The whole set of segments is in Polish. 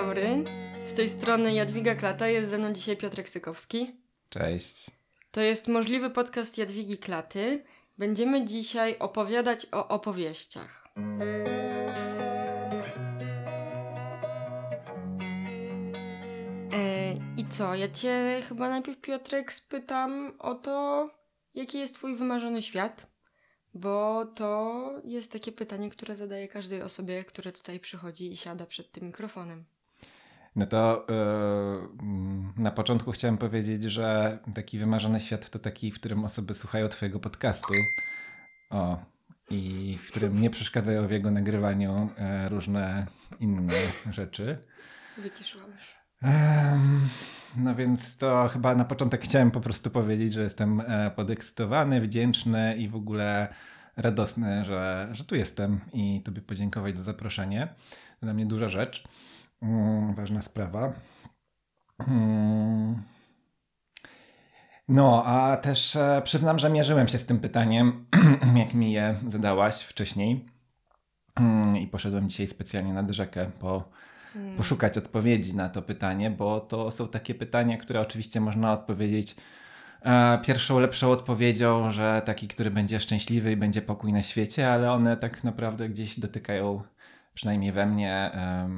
dobry. Z tej strony Jadwiga Klata, jest ze mną dzisiaj Piotrek Sykowski. Cześć. To jest możliwy podcast Jadwigi Klaty. Będziemy dzisiaj opowiadać o opowieściach. E, I co? Ja cię chyba najpierw, Piotrek, spytam o to, jaki jest twój wymarzony świat? Bo to jest takie pytanie, które zadaję każdej osobie, która tutaj przychodzi i siada przed tym mikrofonem. No to yy, na początku chciałem powiedzieć, że taki wymarzony świat to taki, w którym osoby słuchają Twojego podcastu. O, i w którym nie przeszkadzają w jego nagrywaniu e, różne inne rzeczy. Wyciszyłam już. No więc to chyba na początek chciałem po prostu powiedzieć, że jestem e, podekscytowany, wdzięczny i w ogóle radosny, że, że tu jestem i Tobie podziękować za zaproszenie. To dla mnie duża rzecz, ważna sprawa. Mm. No, a też e, przyznam, że mierzyłem się z tym pytaniem, jak mi je zadałaś wcześniej. Mm, I poszedłem dzisiaj specjalnie nad rzekę po poszukać odpowiedzi na to pytanie, bo to są takie pytania, które oczywiście można odpowiedzieć e, pierwszą lepszą odpowiedzią, że taki, który będzie szczęśliwy i będzie pokój na świecie, ale one tak naprawdę gdzieś dotykają, przynajmniej we mnie, e,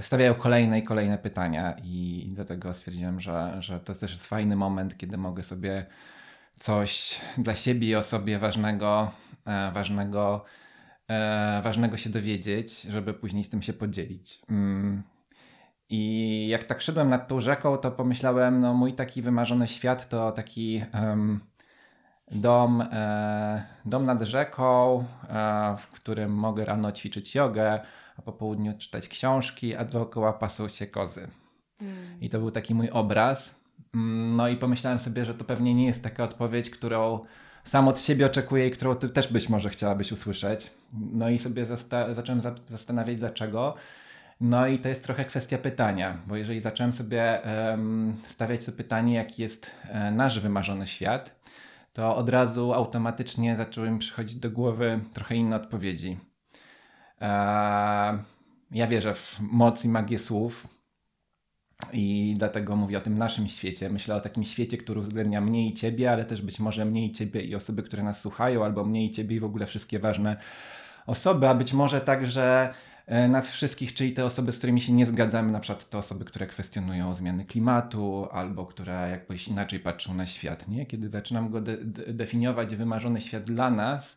stawiają kolejne i kolejne pytania i dlatego stwierdziłem, że, że to też jest fajny moment, kiedy mogę sobie coś dla siebie i o sobie ważnego, e, ważnego e, ważnego się dowiedzieć, żeby później z tym się podzielić. Mm. I jak tak szedłem nad tą rzeką, to pomyślałem, no mój taki wymarzony świat to taki dom, e, dom nad rzeką, e, w którym mogę rano ćwiczyć jogę, a po południu czytać książki, a dookoła pasą się kozy. Mm. I to był taki mój obraz. Mm, no i pomyślałem sobie, że to pewnie nie jest taka odpowiedź, którą sam od siebie oczekuję i którą ty też być może chciałabyś usłyszeć. No i sobie zasta zacząłem za zastanawiać dlaczego. No i to jest trochę kwestia pytania, bo jeżeli zacząłem sobie um, stawiać sobie pytanie, jaki jest e, nasz wymarzony świat, to od razu automatycznie zaczęły mi przychodzić do głowy trochę inne odpowiedzi. E, ja wierzę w moc i magię słów, i dlatego mówię o tym naszym świecie. Myślę o takim świecie, który uwzględnia mnie i ciebie, ale też być może mnie i ciebie i osoby, które nas słuchają, albo mnie i ciebie i w ogóle wszystkie ważne osoby, a być może także e, nas wszystkich, czyli te osoby, z którymi się nie zgadzamy, na przykład te osoby, które kwestionują zmiany klimatu, albo które jakoś inaczej patrzą na świat. Nie? Kiedy zaczynam go de definiować, wymarzony świat dla nas,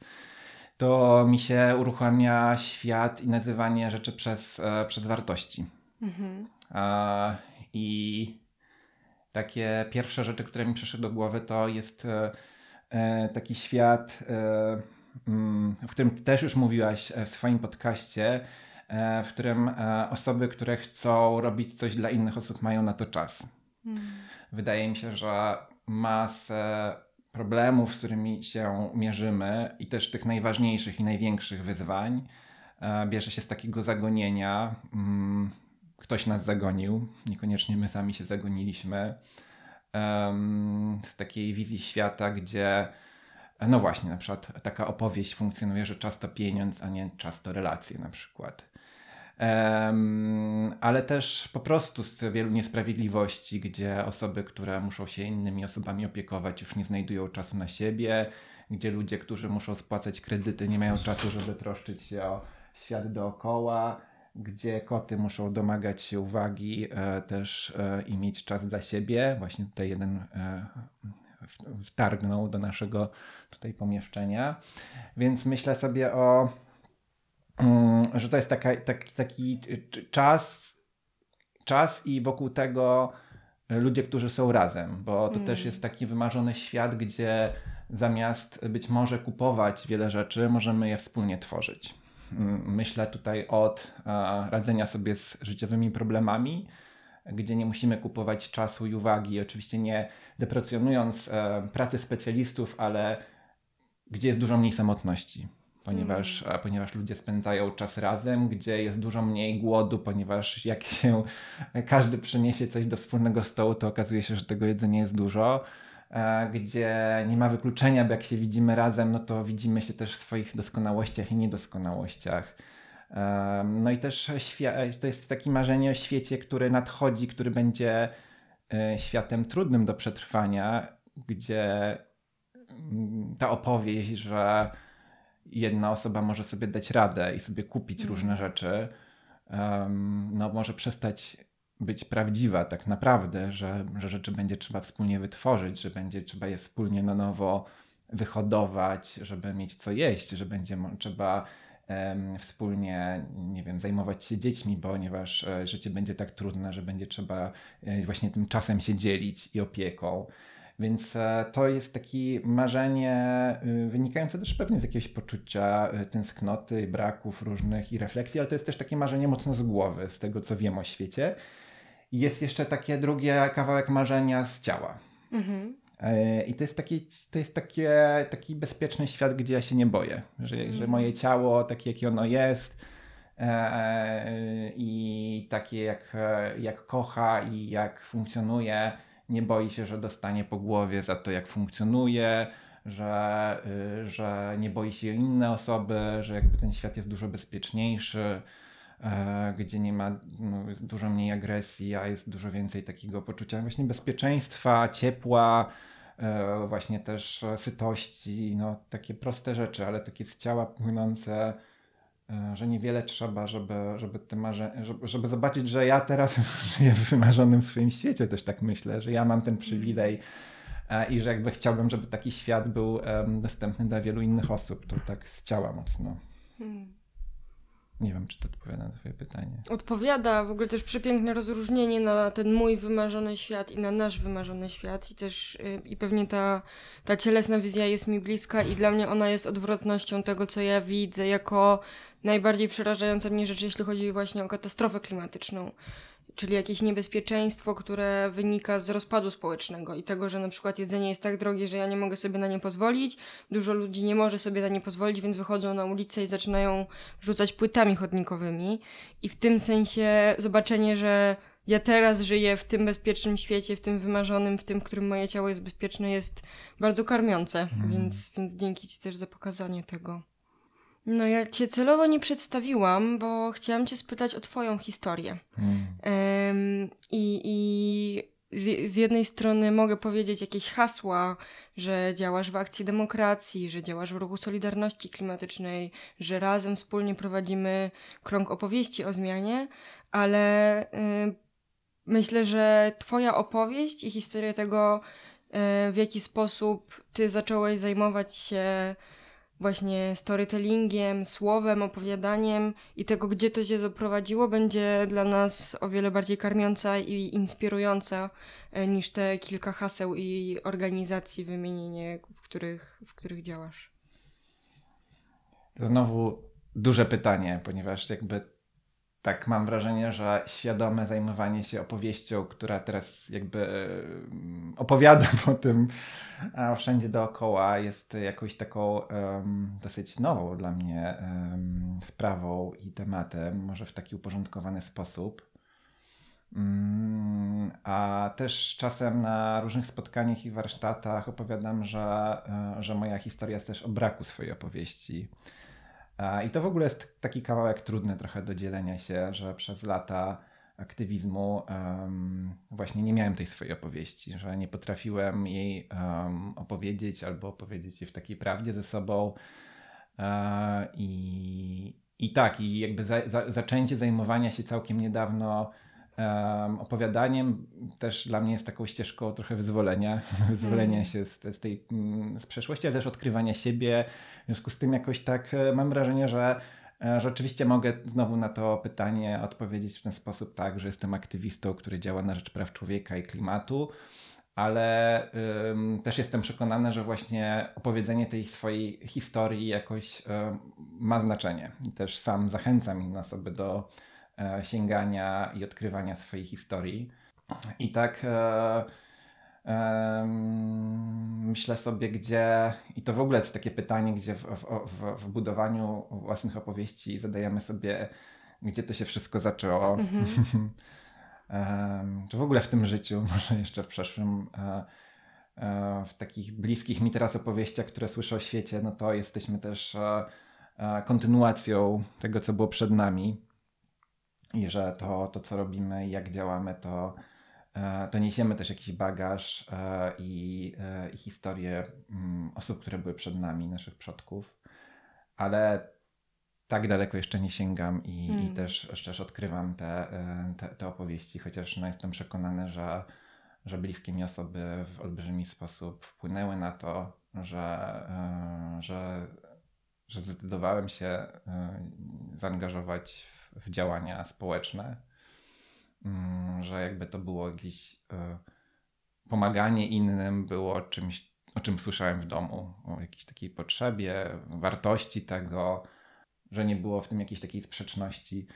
to mi się uruchamia świat i nazywanie rzeczy przez, e, przez wartości. Mhm. I takie pierwsze rzeczy, które mi przyszły do głowy, to jest e, e, taki świat, e, mm, w którym ty też już mówiłaś w swoim podcaście, w którym osoby, które chcą robić coś dla innych osób, mają na to czas. Hmm. Wydaje mi się, że masę problemów, z którymi się mierzymy, i też tych najważniejszych i największych wyzwań, bierze się z takiego zagonienia mm, ktoś nas zagonił, niekoniecznie my sami się zagoniliśmy. z takiej wizji świata, gdzie no właśnie, na przykład taka opowieść funkcjonuje, że czas to pieniądz, a nie czas to relacje na przykład. Ale też po prostu z wielu niesprawiedliwości, gdzie osoby, które muszą się innymi osobami opiekować, już nie znajdują czasu na siebie, gdzie ludzie, którzy muszą spłacać kredyty, nie mają czasu, żeby troszczyć się o świat dookoła gdzie koty muszą domagać się uwagi e, też e, i mieć czas dla siebie. Właśnie tutaj jeden e, wtargnął do naszego tutaj pomieszczenia. Więc myślę sobie o, że to jest taka, taki, taki czas, czas i wokół tego ludzie, którzy są razem, bo to mm. też jest taki wymarzony świat, gdzie zamiast być może kupować wiele rzeczy, możemy je wspólnie tworzyć. Myślę tutaj od e, radzenia sobie z życiowymi problemami, gdzie nie musimy kupować czasu i uwagi, oczywiście nie deprecjonując e, pracy specjalistów, ale gdzie jest dużo mniej samotności, ponieważ, mm. ponieważ ludzie spędzają czas razem, gdzie jest dużo mniej głodu, ponieważ jak się każdy przyniesie coś do wspólnego stołu, to okazuje się, że tego jedzenia jest dużo. E, gdzie nie ma wykluczenia, bo jak się widzimy razem, no to widzimy się też w swoich doskonałościach i niedoskonałościach. No i też to jest takie marzenie o świecie, który nadchodzi, który będzie światem trudnym do przetrwania, gdzie mm, ta opowieść, że jedna osoba może sobie dać radę i sobie kupić mm. różne rzeczy, no może przestać być prawdziwa tak naprawdę, że, że rzeczy będzie trzeba wspólnie wytworzyć, że będzie trzeba je wspólnie na nowo wyhodować, żeby mieć co jeść, że będzie trzeba um, wspólnie, nie wiem, zajmować się dziećmi, ponieważ e, życie będzie tak trudne, że będzie trzeba e, właśnie tym czasem się dzielić i opieką. Więc e, to jest takie marzenie y, wynikające też pewnie z jakiegoś poczucia y, tęsknoty, braków różnych i refleksji, ale to jest też takie marzenie mocno z głowy, z tego co wiem o świecie. I jest jeszcze takie drugie kawałek marzenia z ciała. Mhm. E, I to jest, taki, to jest takie, taki bezpieczny świat, gdzie ja się nie boję, że, mhm. że moje ciało, takie jakie ono jest e, i takie jak, jak kocha i jak funkcjonuje, nie boi się, że dostanie po głowie za to, jak funkcjonuje, że, y, że nie boi się inne osoby, że jakby ten świat jest dużo bezpieczniejszy, e, gdzie nie ma no, dużo mniej agresji, a jest dużo więcej takiego poczucia właśnie bezpieczeństwa, ciepła, e, właśnie też sytości, no takie proste rzeczy, ale takie z ciała płynące że niewiele trzeba, żeby, żeby, te marze... żeby, żeby zobaczyć, że ja teraz żyję w wymarzonym swoim świecie, też tak myślę, że ja mam ten przywilej e, i że jakby chciałbym, żeby taki świat był dostępny dla wielu innych osób. To tak z ciała mocno. Hmm. Nie wiem, czy to odpowiada na Twoje pytanie. Odpowiada, w ogóle też przepiękne rozróżnienie na ten mój wymarzony świat i na nasz wymarzony świat. I też yy, i pewnie ta, ta cielesna wizja jest mi bliska, i dla mnie ona jest odwrotnością tego, co ja widzę jako najbardziej przerażająca mnie rzecz, jeśli chodzi właśnie o katastrofę klimatyczną czyli jakieś niebezpieczeństwo, które wynika z rozpadu społecznego i tego, że na przykład jedzenie jest tak drogie, że ja nie mogę sobie na nie pozwolić. Dużo ludzi nie może sobie na nie pozwolić, więc wychodzą na ulicę i zaczynają rzucać płytami chodnikowymi. I w tym sensie zobaczenie, że ja teraz żyję w tym bezpiecznym świecie, w tym wymarzonym, w tym, w którym moje ciało jest bezpieczne, jest bardzo karmiące. Mm. Więc, więc dzięki Ci też za pokazanie tego. No ja cię celowo nie przedstawiłam, bo chciałam cię spytać o twoją historię. Hmm. Um, I i z, z, jednej strony mogę powiedzieć jakieś hasła, że działasz w akcji demokracji, że działasz w ruchu Solidarności Klimatycznej, że razem wspólnie prowadzimy krąg opowieści o zmianie, ale myślę, że twoja opowieść i historia tego, y, w jaki sposób ty zacząłeś zajmować się właśnie storytellingiem, słowem, opowiadaniem i tego, gdzie to się zaprowadziło, będzie dla nas o wiele bardziej karmiąca i inspirująca e, niż te kilka haseł i organizacji wymienienie, w których, w których działasz. Znowu duże pytanie, ponieważ jakby tak mam wrażenie, że świadome zajmowanie się opowieścią, która teraz jakby opowiada po tym wszędzie dookoła, jest jakąś taką um, dosyć nową dla mnie um, sprawą i tematem, może w taki uporządkowany sposób. Um, a też czasem na różnych spotkaniach i warsztatach opowiadam, że, e, że moja historia jest też o braku swojej opowieści i to w ogóle jest taki kawałek trudny trochę do dzielenia się, że przez lata aktywizmu um, właśnie nie miałem tej swojej opowieści, że nie potrafiłem jej um, opowiedzieć albo opowiedzieć jej w takiej prawdzie ze sobą. E, I, i tak, i jakby za, za, zaczęcie zajmowania się całkiem niedawno um, opowiadaniem też dla mnie jest taką ścieżką trochę wyzwolenia, wyzwolenia mm. się z, z tej mm, z przeszłości, ale też odkrywania siebie. W związku z tym jakoś tak e, mam wrażenie, że e, Rzeczywiście mogę znowu na to pytanie odpowiedzieć w ten sposób, tak, że jestem aktywistą, który działa na rzecz praw człowieka i klimatu, ale ym, też jestem przekonany, że właśnie opowiedzenie tej swojej historii jakoś ma znaczenie. I też sam zachęcam inne osoby do E, sięgania i odkrywania swojej historii. I tak e, e, myślę sobie, gdzie, i to w ogóle jest takie pytanie, gdzie w, w, w budowaniu własnych opowieści zadajemy sobie, gdzie to się wszystko zaczęło. Mhm. czy w ogóle w tym życiu, może jeszcze w przeszłym, w takich bliskich mi teraz opowieściach, które słyszę o świecie, no to jesteśmy też kontynuacją tego, co było przed nami i że to, to co robimy i jak działamy, to, to niesiemy też jakiś bagaż i, i historię mm, osób, które były przed nami, naszych przodków, ale tak daleko jeszcze nie sięgam i, hmm. i też szczerze odkrywam te, te, te, opowieści, chociaż no, jestem przekonany, że, że bliskie mi osoby w olbrzymi sposób wpłynęły na to, że, e, że, że zdecydowałem się e, zaangażować w, w działania społeczne, mm, że jakby to było jakieś e, pomaganie innym było czymś, o czym słyszałem w domu, o jakiejś takiej potrzebie, wartości tego, że nie było w tym jakiejś takiej sprzeczności.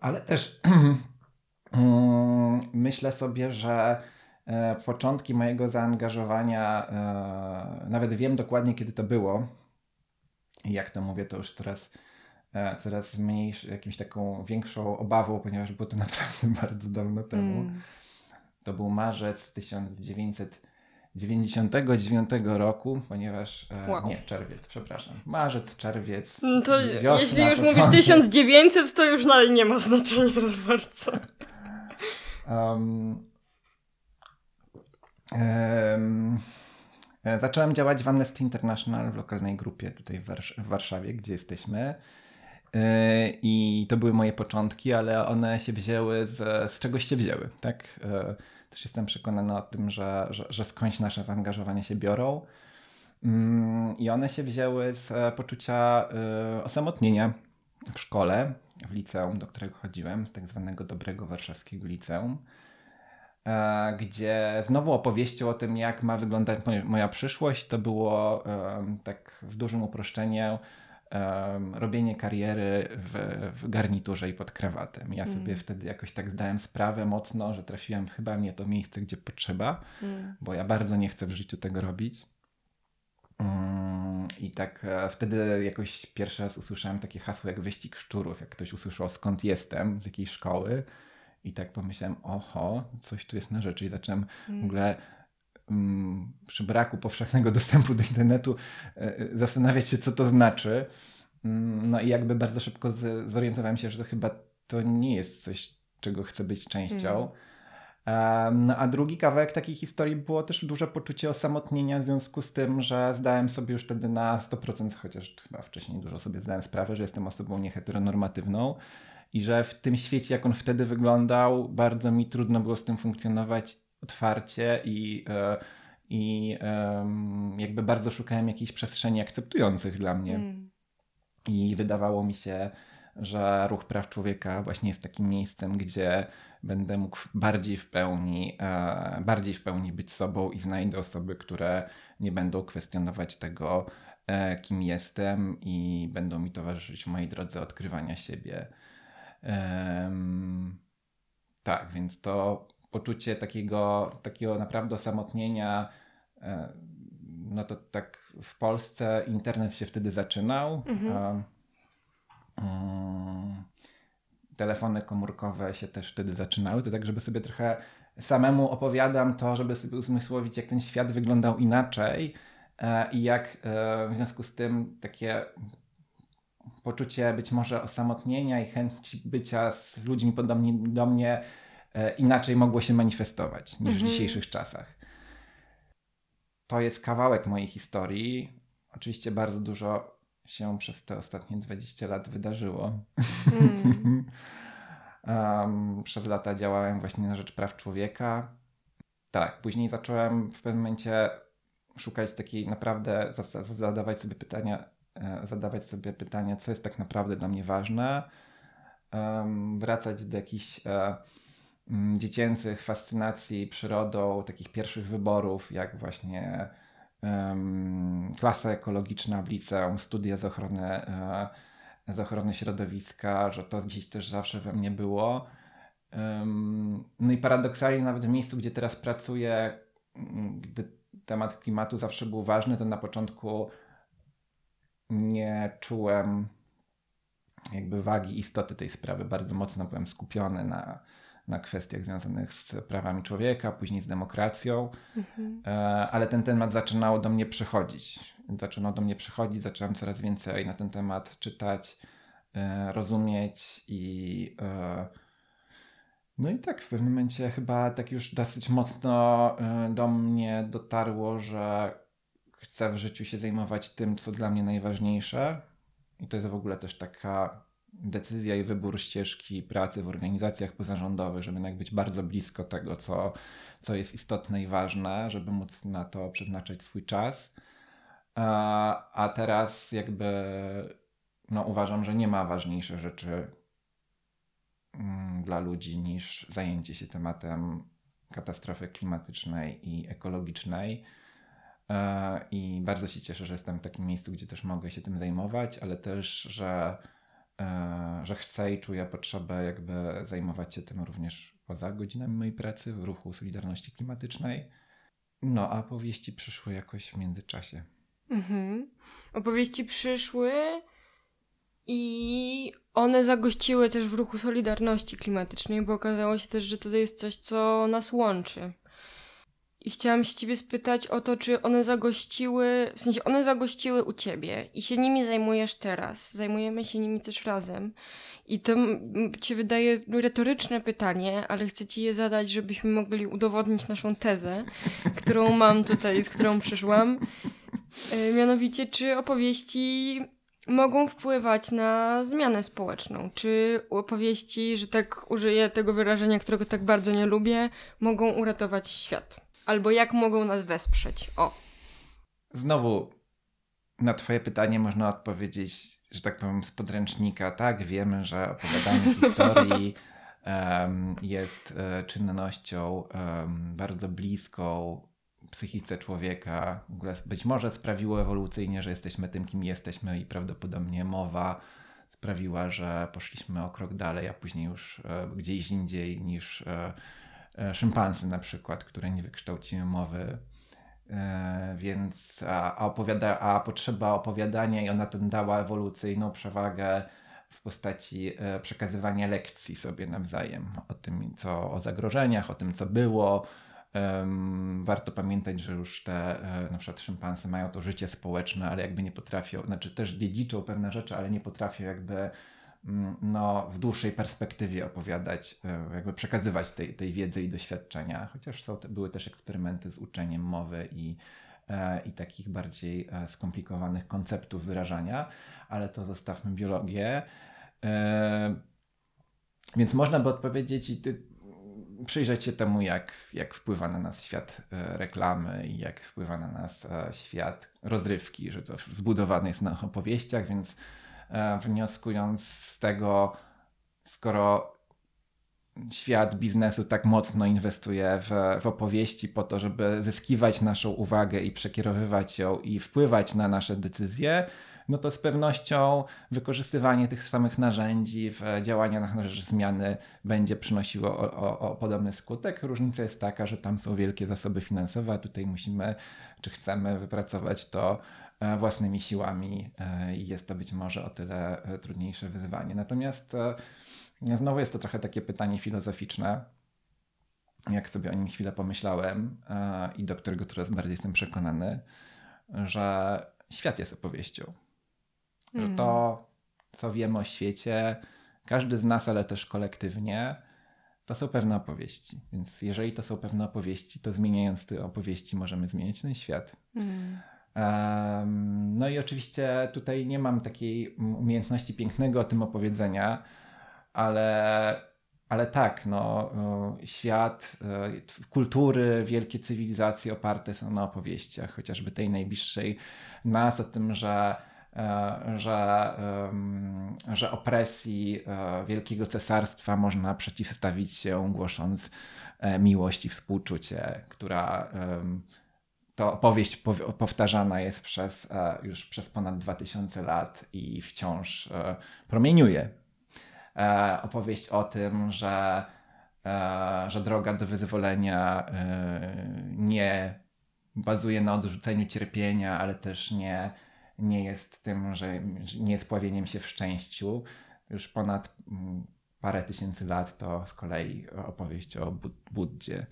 Ale też mm, myślę sobie, że E, początki mojego zaangażowania, e, nawet wiem dokładnie kiedy to było. I jak to mówię, to już teraz e, coraz mniejszą, jakimś taką większą obawą, ponieważ było to naprawdę bardzo dawno temu. Mm. To był marzec 1999 roku, ponieważ. Wow. Nie, czerwiec, przepraszam. Marzec, czerwiec. No to wiosna, jeśli już mówisz 1900, to już dalej nie ma znaczenia za bardzo. Um, E, zacząłem działać w Amnesty International w lokalnej grupie tutaj w, w Warszawie, gdzie jesteśmy. E, I to były moje początki, ale one się wzięły z, z czegoś się wzięły, tak? E, też jestem przekonany o tym, że, że, że skądś nasze zaangażowania się biorą. Mm, I one się wzięły z poczucia osamotnienia w szkole, w liceum, do którego chodziłem, z tak zwanego dobrego warszawskiego liceum. E, gdzie znowu opowieścią o tym, jak ma wyglądać moja przyszłość, to było tak w dużym uproszczeniu robienie kariery w, w, garniturze i pod krawatem. Ja sobie mm. wtedy jakoś tak zdałem sprawę mocno, że trafiłem chyba nie to miejsce, gdzie potrzeba, mm. bo ja bardzo nie chcę w życiu tego robić. Mm, I tak e, wtedy jakoś pierwszy raz usłyszałem takie hasło jak wyścig szczurów. Jak ktoś usłyszał skąd jestem, z jakiej szkoły, i tak pomyślałem, oho, coś tu jest na rzeczy. I zacząłem w mm. ogóle um, przy braku powszechnego dostępu do internetu e, e, zastanawiać się, co to znaczy. Um, no i jakby bardzo szybko zorientowałem się, że to chyba to nie jest coś, czego chcę być częścią. Mm. no a drugi kawałek takiej historii było też duże poczucie osamotnienia w związku z tym, że zdałem sobie już wtedy na 100%, chociaż chyba wcześniej dużo sobie zdałem sprawę, że jestem osobą nieheteronormatywną i że w tym świecie, jak on wtedy wyglądał, bardzo mi trudno było z tym funkcjonować otwarcie i, e, i jakby bardzo szukałem jakichś przestrzeni akceptujących dla mnie. Mm. I wydawało mi się, że ruch praw człowieka właśnie jest takim miejscem, gdzie będę mógł bardziej w pełni, e, bardziej w pełni być sobą i znajdę osoby, które nie będą kwestionować tego, e, kim jestem i będą mi towarzyszyć w mojej drodze odkrywania siebie. Um, tak, więc to poczucie takiego, takiego naprawdę osamotnienia, e, no to tak w Polsce internet się wtedy zaczynał. Mhm. Um, telefony komórkowe się też wtedy zaczynały. To tak, żeby sobie trochę samemu opowiadam to, żeby sobie uzmysłowić, jak ten świat wyglądał inaczej e, i jak e, w związku z tym takie poczucie być może osamotnienia i chęci bycia z ludźmi podobnymi do mnie inaczej mogło się manifestować niż mhm. w dzisiejszych czasach. To jest kawałek mojej historii. Oczywiście bardzo dużo się przez te ostatnie 20 lat wydarzyło. Mm. um, przez lata działałem właśnie na rzecz praw człowieka. Tak, później zacząłem w pewnym momencie szukać takiej naprawdę, zadawać sobie pytania, E, zadawać sobie pytanie, co jest tak naprawdę dla mnie ważne, wracać do jakichś e, mm, dziecięcych fascynacji przyrodą, takich pierwszych wyborów, jak właśnie um, klasa ekologiczna w liceum, studia z ochrony, e, z ochrony środowiska, że to gdzieś też zawsze we mnie było. Um, no i paradoksalnie nawet w miejscu, gdzie teraz pracuję, gdy temat klimatu zawsze był ważny, to na początku nie czułem jakby wagi istoty tej sprawy. Bardzo mocno byłem skupiony na, na kwestiach związanych z prawami człowieka, później z demokracją, Mhm. e, ale ten temat zaczynał do mnie przychodzić. Zaczynał do mnie przychodzić, zacząłem coraz więcej na ten temat czytać, e, rozumieć i e, no i tak w pewnym momencie chyba tak już dosyć mocno do mnie dotarło, że chcę w życiu się zajmować tym, co dla mnie najważniejsze. I to jest w ogóle też taka decyzja i wybór ścieżki pracy w organizacjach pozarządowych, żeby jednak być bardzo blisko tego, co, co jest istotne i ważne, żeby móc na to przeznaczać swój czas. A, a teraz jakby no, uważam, że nie ma ważniejszych rzeczy mm, dla ludzi niż zajęcie się tematem katastrofy klimatycznej i ekologicznej. E, I bardzo się cieszę, że jestem w takim miejscu, gdzie też mogę się tym zajmować, ale też, że, że chcę i czuję potrzebę jakby zajmować się tym również poza godzinami mojej pracy w ruchu Solidarności Klimatycznej. No, a powieści przyszły jakoś w międzyczasie. Mhm. Opowieści przyszły i one zagościły też w ruchu Solidarności Klimatycznej, bo okazało się też, że to jest coś, co nas łączy. I chciałam się ciebie spytać o to, czy one zagościły, w sensie one zagościły u ciebie i się nimi zajmujesz teraz. Zajmujemy się nimi też razem. I to ci wydaje retoryczne pytanie, ale chcę ci je zadać, żebyśmy mogli udowodnić naszą tezę, którą mam tutaj, z którą przyszłam. E, Mianowicie, czy opowieści mogą wpływać na zmianę społeczną? Czy opowieści, że tak użyję tego wyrażenia, którego tak bardzo nie lubię, mogą uratować świat? Albo jak mogą nas wesprzeć? O. Znowu na Twoje pytanie można odpowiedzieć, że tak powiem, z podręcznika. Tak, wiemy, że opowiadanie historii em, jest e, czynnością em, bardzo bliską psychice człowieka. W ogóle być może sprawiło ewolucyjnie, że jesteśmy tym, kim jesteśmy, i prawdopodobnie mowa sprawiła, że poszliśmy o krok dalej, a później już e, gdzieś indziej niż e, szympansy na przykład, które nie wykształciły mowy. E, Więc a, opowiada, a potrzeba opowiadania i ona ten dała ewolucyjną przewagę w postaci e, przekazywania lekcji sobie nawzajem o tym, co o zagrożeniach, o tym, co było. Warto pamiętać, że już te e, na przykład szympansy mają to życie społeczne, ale jakby nie potrafią, znaczy też dziedziczą pewne rzeczy, ale nie potrafią jakby no, w dłuższej perspektywie opowiadać, e, jakby przekazywać tej, tej wiedzy i doświadczenia, chociaż są, były też eksperymenty z uczeniem mowy i, e, i takich bardziej e, skomplikowanych konceptów wyrażania, ale to zostawmy biologię. Więc można by odpowiedzieć i przyjrzeć się temu, jak, jak wpływa na nas świat reklamy i jak wpływa na nas świat rozrywki, że to zbudowany jest na opowieściach, więc wnioskując z tego, skoro świat biznesu tak mocno inwestuje w, w opowieści po to, żeby zyskiwać naszą uwagę i przekierowywać ją i wpływać na nasze decyzje, no to z pewnością wykorzystywanie tych samych narzędzi w działaniach na rzecz zmiany będzie przynosiło o, o, o podobny skutek. Różnica jest taka, że tam są wielkie zasoby finansowe, a tutaj musimy, czy chcemy wypracować to e, własnymi siłami e, i jest to być może o tyle e, trudniejsze wyzwanie. Natomiast znowu jest to trochę takie pytanie filozoficzne, jak sobie o nim chwilę pomyślałem i do którego coraz bardziej jestem przekonany, że świat jest opowieścią. Że Mm. to, co wiemy o świecie, każdy z nas, ale też kolektywnie, to są pewne opowieści. Więc jeżeli to są pewne opowieści, to zmieniając te opowieści, możemy zmieniać ten świat. Mm. Em, No i oczywiście tutaj nie mam takiej umiejętności pięknego o tym opowiedzenia, ale, ale tak, no, y, świat, t- kultury, wielkie cywilizacje oparte są na opowieściach, chociażby tej najbliższej nas, o tym, że, e, że, em, że opresji e, Wielkiego Cesarstwa można przeciwstawić się, głosząc e, miłość i współczucie, która to opowieść pow- powtarzana jest przez, e, już przez ponad 2000 lat i wciąż e, promieniuje. E, opowieść o tym, że, e, że droga do wyzwolenia e, nie bazuje na odrzuceniu cierpienia, ale też nie, nie jest tym, że nie jest pławieniem się w szczęściu. Już ponad mm, parę tysięcy lat to z kolei opowieść o Buddzie.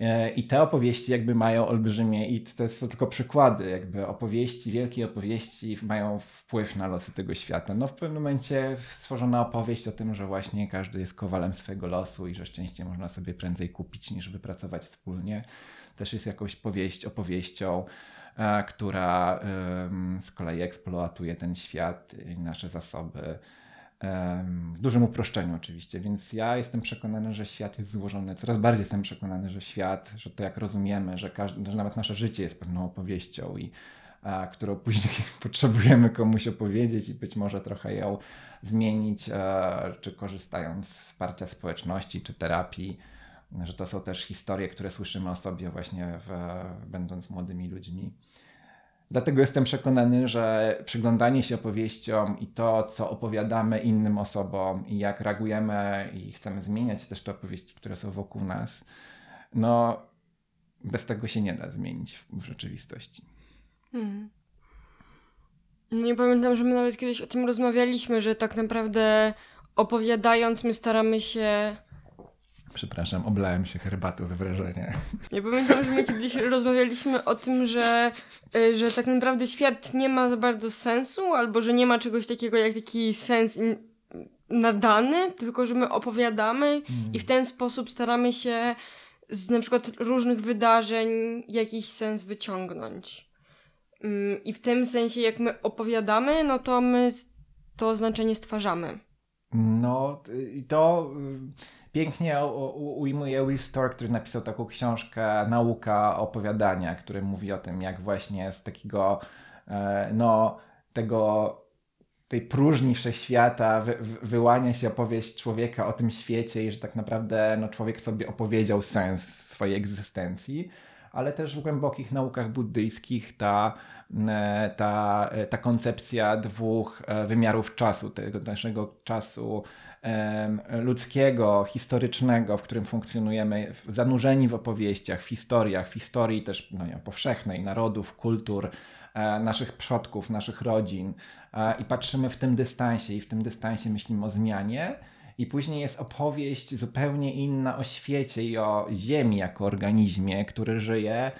E, I te opowieści jakby mają olbrzymie, i to są tylko przykłady, jakby opowieści, wielkie opowieści mają wpływ na losy tego świata. No w pewnym momencie stworzono opowieść o tym, że właśnie każdy jest kowalem swojego losu i że szczęście można sobie prędzej kupić niż wypracować wspólnie. Też jest jakąś powieść opowieścią, która z kolei eksploatuje ten świat i nasze zasoby w dużym uproszczeniu oczywiście, więc ja jestem przekonany, że świat jest złożony, coraz bardziej jestem przekonany, że świat, że to jak rozumiemy, że, każdy, że nawet nasze życie jest pewną opowieścią i a, którą później potrzebujemy komuś opowiedzieć i być może trochę ją zmienić, a, czy korzystając z wsparcia społeczności, czy terapii, że to są też historie, które słyszymy o sobie właśnie w, będąc młodymi ludźmi. Dlatego jestem przekonany, że przyglądanie się opowieściom i to, co opowiadamy innym osobom i jak reagujemy i chcemy zmieniać też te opowieści, które są wokół nas, no bez tego się nie da zmienić w, rzeczywistości. Hmm. Nie pamiętam, że my nawet kiedyś o tym rozmawialiśmy, że tak naprawdę opowiadając my staramy się Przepraszam, oblałem się herbatą z wrażenia. Nie pamiętam, że my kiedyś rozmawialiśmy o tym, że, y, że tak naprawdę świat nie ma za bardzo sensu, albo że nie ma czegoś takiego jak taki sens nadany, tylko że my opowiadamy mm. i w ten sposób staramy się z na przykład różnych wydarzeń jakiś sens wyciągnąć. Mm, I w tym sensie, jak my opowiadamy, no to my to znaczenie stwarzamy. No, i to y, pięknie ujmuje Will Storr, który napisał taką książkę Nauka opowiadania, który mówi o tym, jak właśnie z takiego, e, no, tego tej próżni wszechświata wy, wyłania się opowieść człowieka o tym świecie i że tak naprawdę no, człowiek sobie opowiedział sens swojej egzystencji, ale też w głębokich naukach buddyjskich ta E, ta, e, ta koncepcja dwóch e, wymiarów czasu, tego naszego czasu ludzkiego, historycznego, w którym funkcjonujemy, zanurzeni w opowieściach, w historiach, w historii też no nie, powszechnej, narodów, kultur, naszych przodków, naszych rodzin i patrzymy w tym dystansie i w tym dystansie myślimy o zmianie. I później jest opowieść zupełnie inna o świecie i o Ziemi jako organizmie, który żyje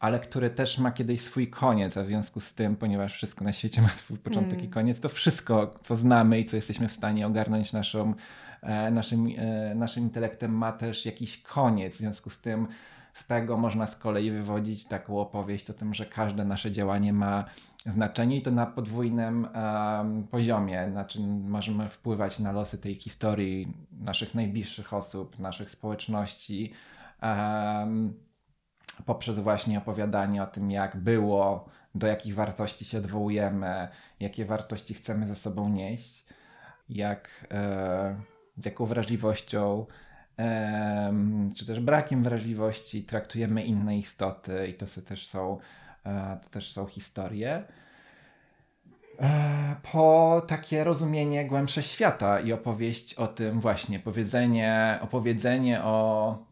ale który też ma kiedyś swój koniec, a w związku z tym, ponieważ wszystko na świecie ma swój początek mm. i koniec, to wszystko, co znamy i co jesteśmy w stanie ogarnąć naszą, e, naszym, e, naszym intelektem, ma też jakiś koniec. W związku z tym, z tego można z kolei wywodzić taką opowieść o tym, że każde nasze działanie ma znaczenie i to na podwójnym um, poziomie. Znaczy, możemy wpływać na losy tej historii naszych najbliższych osób, naszych społeczności. Um, poprzez właśnie opowiadanie o tym, jak było, do jakich wartości się odwołujemy, jakie wartości chcemy ze sobą nieść, jak, e, jaką wrażliwością, czy też brakiem wrażliwości traktujemy inne istoty i to też są, e, to też są historie. E, po takie rozumienie głębsze świata i opowieść o tym właśnie, powiedzenie, opowiedzenie o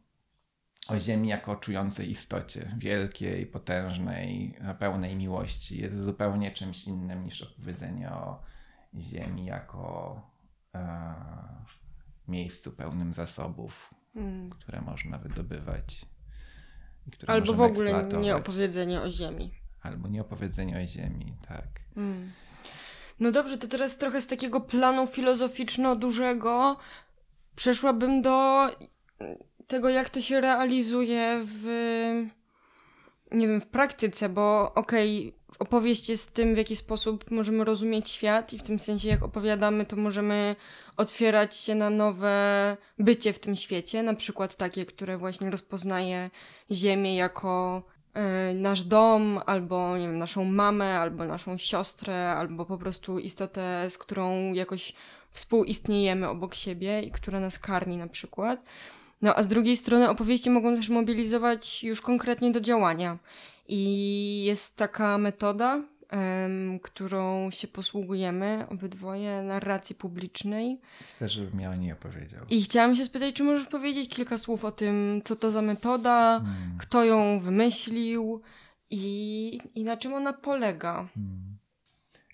o Ziemi jako czującej istocie, wielkiej, potężnej, pełnej miłości, jest zupełnie czymś innym niż opowiedzenie o Ziemi jako e, miejscu pełnym zasobów, hmm. które można wydobywać. Albo w ogóle nie opowiedzenie o Ziemi. Albo nie opowiedzenie o Ziemi, tak. Hmm. No dobrze, to teraz trochę z takiego planu filozoficzno-dużego przeszłabym do tego, jak to się realizuje w nie wiem, w praktyce, bo okej, okay, opowieść jest tym, w jaki sposób możemy rozumieć świat i w tym sensie, jak opowiadamy, to możemy otwierać się na nowe bycie w tym świecie, na przykład takie, które właśnie rozpoznaje Ziemię jako y, nasz dom, albo nie wiem, naszą mamę, albo naszą siostrę, albo po prostu istotę, z którą jakoś współistniejemy obok siebie i która nas karmi na przykład. No a z drugiej strony opowieści mogą też mobilizować już konkretnie do działania. I jest taka metoda, um, którą się posługujemy obydwoje, narracji publicznej. Chcę, żebym ja o niej opowiedział. I chciałam się spytać, czy możesz powiedzieć kilka słów o tym, co to za metoda, hmm. kto ją wymyślił i, i na czym ona polega. Hmm.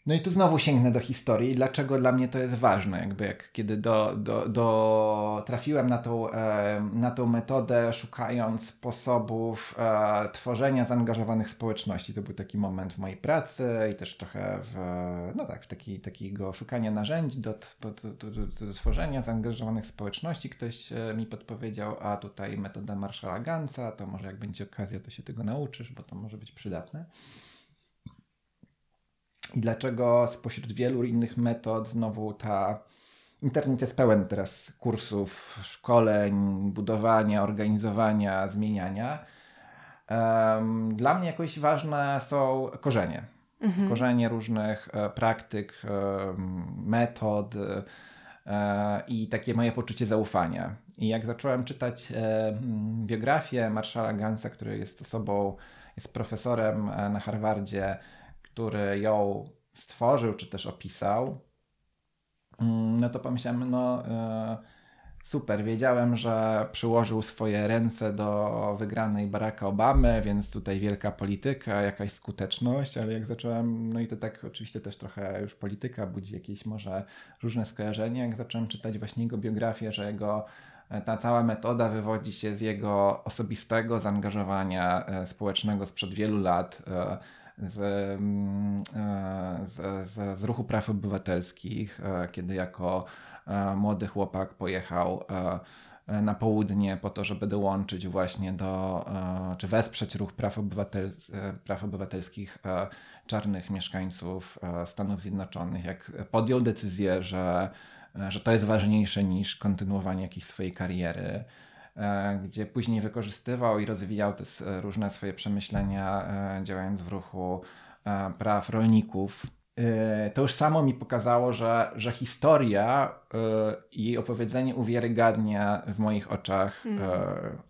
No i tu znowu sięgnę do historii. Dlaczego dla mnie to jest ważne? Jakby jak kiedy do, do, do trafiłem na tą, e, na tą metodę, szukając sposobów e, tworzenia zaangażowanych społeczności. To był taki moment w mojej pracy i też trochę w, no tak, taki, takiego szukania narzędzi do, do, do, do, tworzenia zaangażowanych społeczności. Ktoś e, mi podpowiedział, a tutaj metoda Marshalla Gansa, to może jak będzie okazja, to się tego nauczysz, bo to może być przydatne. I dlaczego spośród wielu innych metod znowu ta. Internet jest pełen teraz kursów, szkoleń, budowania, organizowania, zmieniania. Dla mnie jakoś ważne są korzenie. Mhm. Korzenie różnych e, praktyk, e, metod e, i takie moje poczucie zaufania. I jak zacząłem czytać biografię Marszala Gansa, który jest osobą, jest profesorem na Harvardzie, który ją stworzył, czy też opisał, mm, no to pomyślałem, no e, super, wiedziałem, że przyłożył swoje ręce do wygranej Baracka Obamy, więc tutaj wielka polityka, jakaś skuteczność, ale jak zacząłem, no i to tak oczywiście też trochę już polityka budzi jakieś może różne skojarzenia, jak zacząłem czytać właśnie jego biografię, że jego e, ta cała metoda wywodzi się z jego osobistego zaangażowania e, społecznego sprzed wielu lat, z, mm, e, z, z, z ruchu praw obywatelskich, e, kiedy jako e, młody chłopak pojechał na południe po to, żeby dołączyć właśnie do, czy wesprzeć ruch praw, obywatel, praw obywatelskich czarnych mieszkańców Stanów Zjednoczonych, jak podjął decyzję, że, że to jest ważniejsze niż kontynuowanie jakiejś swojej kariery, gdzie później wykorzystywał i rozwijał te różne swoje przemyślenia, e, działając w ruchu e, praw rolników. To już samo mi pokazało, że, że historia i jej opowiedzenie uwiarygadnia w moich oczach hmm.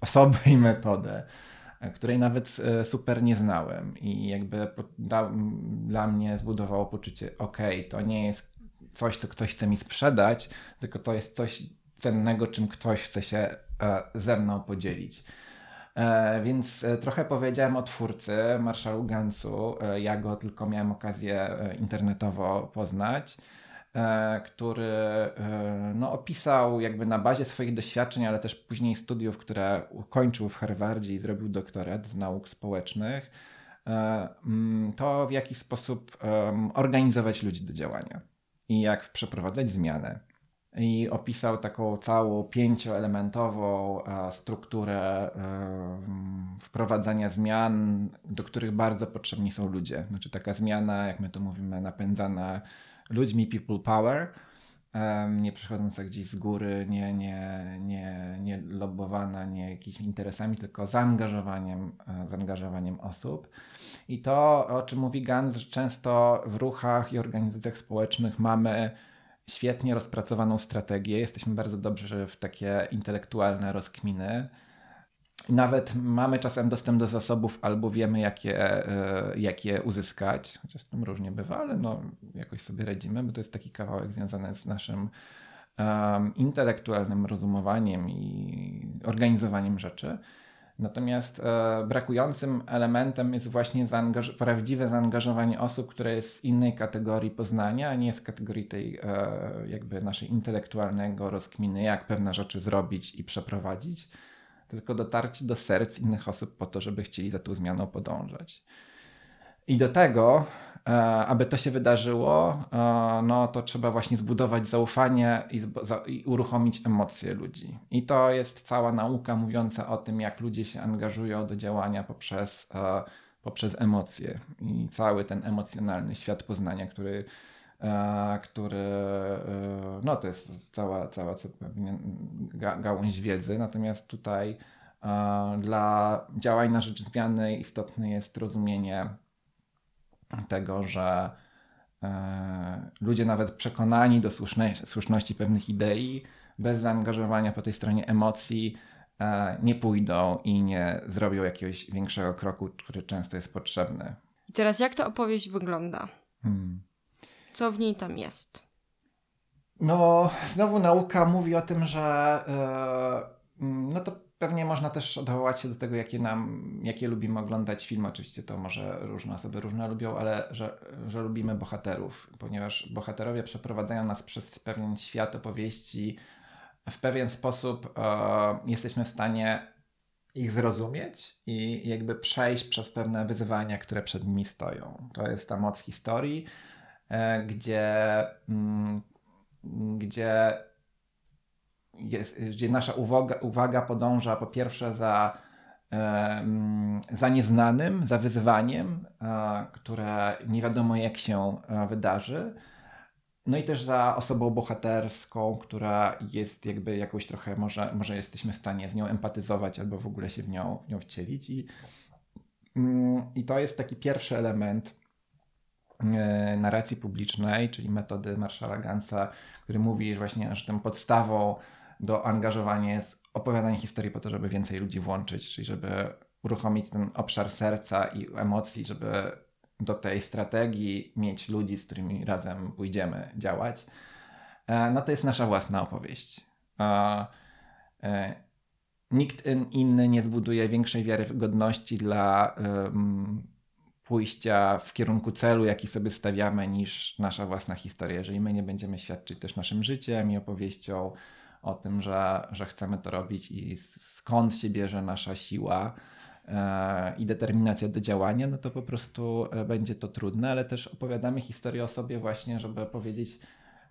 osobę i metodę, której nawet super nie znałem. I jakby dla mnie zbudowało poczucie, ok, to nie jest coś, co ktoś chce mi sprzedać, tylko to jest coś cennego, czym ktoś chce się E, ze mną podzielić. E, więc e, trochę powiedziałem o twórcy, Marszalu Gansu. Ja go tylko miałem okazję internetowo poznać, który no, opisał jakby na bazie swoich doświadczeń, ale też później studiów, które ukończył w Harvardzie i zrobił doktorat z nauk społecznych, mm, to w jaki sposób organizować ludzi do działania i jak przeprowadzać zmianę i opisał taką całą pięcioelementową strukturę wprowadzania zmian, do których bardzo potrzebni są ludzie. Znaczy taka zmiana, jak my to mówimy, napędzana ludźmi, people power, nie przychodząca gdzieś z góry, nie, nie, nie, nie lobowana, nie jakimiś interesami, tylko zaangażowaniem, e, zaangażowaniem osób. I to, o czym mówi Gans, że często w ruchach i organizacjach społecznych mamy świetnie rozpracowaną strategię, jesteśmy bardzo dobrzy w takie intelektualne rozkminy. Nawet mamy czasem dostęp do zasobów albo wiemy, jakie, e, jak je uzyskać, chociaż tam różnie bywa, ale no, jakoś sobie radzimy, bo to jest taki kawałek związany z naszym um, intelektualnym rozumowaniem i organizowaniem rzeczy. Natomiast e, brakującym elementem jest właśnie zaangaż prawdziwe zaangażowanie osób, które jest z innej kategorii poznania, a nie z kategorii tej e, jakby naszej intelektualnego rozkminy, jak pewne rzeczy zrobić i przeprowadzić, tylko dotarcie do serc innych osób po to, żeby chcieli za tą zmianą podążać. I do tego aby to się wydarzyło, e, no to trzeba właśnie zbudować zaufanie i, i, uruchomić emocje ludzi. I to jest cała nauka mówiąca o tym, jak ludzie się angażują do działania poprzez, e, poprzez emocje i cały ten emocjonalny świat poznania, który, który no to jest cała, cała gałąź wiedzy. Natomiast tutaj dla działań na rzecz zmiany istotne jest rozumienie tego, że e, ludzie nawet przekonani do słusznej, słuszności pewnych idei, bez zaangażowania po tej stronie emocji, e, nie pójdą i nie zrobią jakiegoś większego kroku, który często jest potrzebny. I teraz jak ta opowieść wygląda? Hmm. Co w niej tam jest? No, znowu nauka mówi o tym, że e, no to pewnie można też odwołać się do tego, jakie nam, jakie lubimy oglądać filmy. Oczywiście to może różne osoby różne lubią, ale że, że lubimy bohaterów, ponieważ bohaterowie przeprowadzają nas przez pewien świat opowieści. W pewien sposób e, jesteśmy w stanie ich zrozumieć i jakby przejść przez pewne wyzwania, które przed nimi stoją. To jest ta moc historii, e, gdzie, mm, gdzie jest, gdzie nasza uwaga, uwaga podąża po pierwsze za, za nieznanym, za wyzwaniem, które nie wiadomo jak się e, wydarzy. No i też za osobą bohaterską, która jest jakby jakoś trochę, może, może jesteśmy w stanie z nią empatyzować albo w ogóle się w nią, w nią wcielić. I, mm, I to jest taki pierwszy element e, narracji publicznej, czyli metody Marszala Gansa, który mówi właśnie, że tą podstawą do angażowania jest opowiadanie historii po to, żeby więcej ludzi włączyć, czyli żeby uruchomić ten obszar serca i emocji, żeby do tej strategii mieć ludzi, z którymi razem pójdziemy działać. E, no to jest nasza własna opowieść. E, nikt inny nie zbuduje większej wiarygodności dla pójścia w kierunku celu, jaki sobie stawiamy, niż nasza własna historia. Jeżeli my nie będziemy świadczyć też naszym życiem i opowieścią, o tym, że, że chcemy to robić i skąd się bierze nasza siła e, i determinacja do działania, no to po prostu e, będzie to trudne, ale też opowiadamy historię o sobie właśnie, żeby powiedzieć,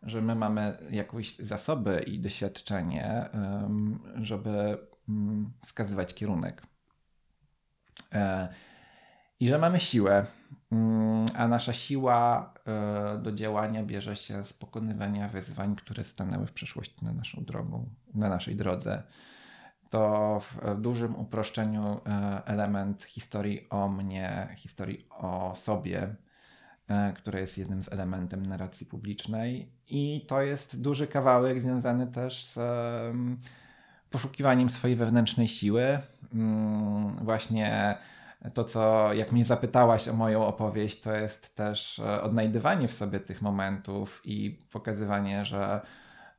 że my mamy jakieś zasoby i doświadczenie, żeby mm, wskazywać kierunek. E, I że mamy siłę, mm, a nasza siła do działania bierze się z pokonywania wyzwań, które stanęły w przeszłości na naszą drogą, na naszej drodze. To w dużym uproszczeniu e, element historii o mnie, historii o sobie, e, które jest jednym z elementem narracji publicznej. I to jest duży kawałek związany też z poszukiwaniem swojej wewnętrznej siły. Mm, właśnie to, co jak mnie zapytałaś o moją opowieść, to jest też e, odnajdywanie w sobie tych momentów i pokazywanie, że,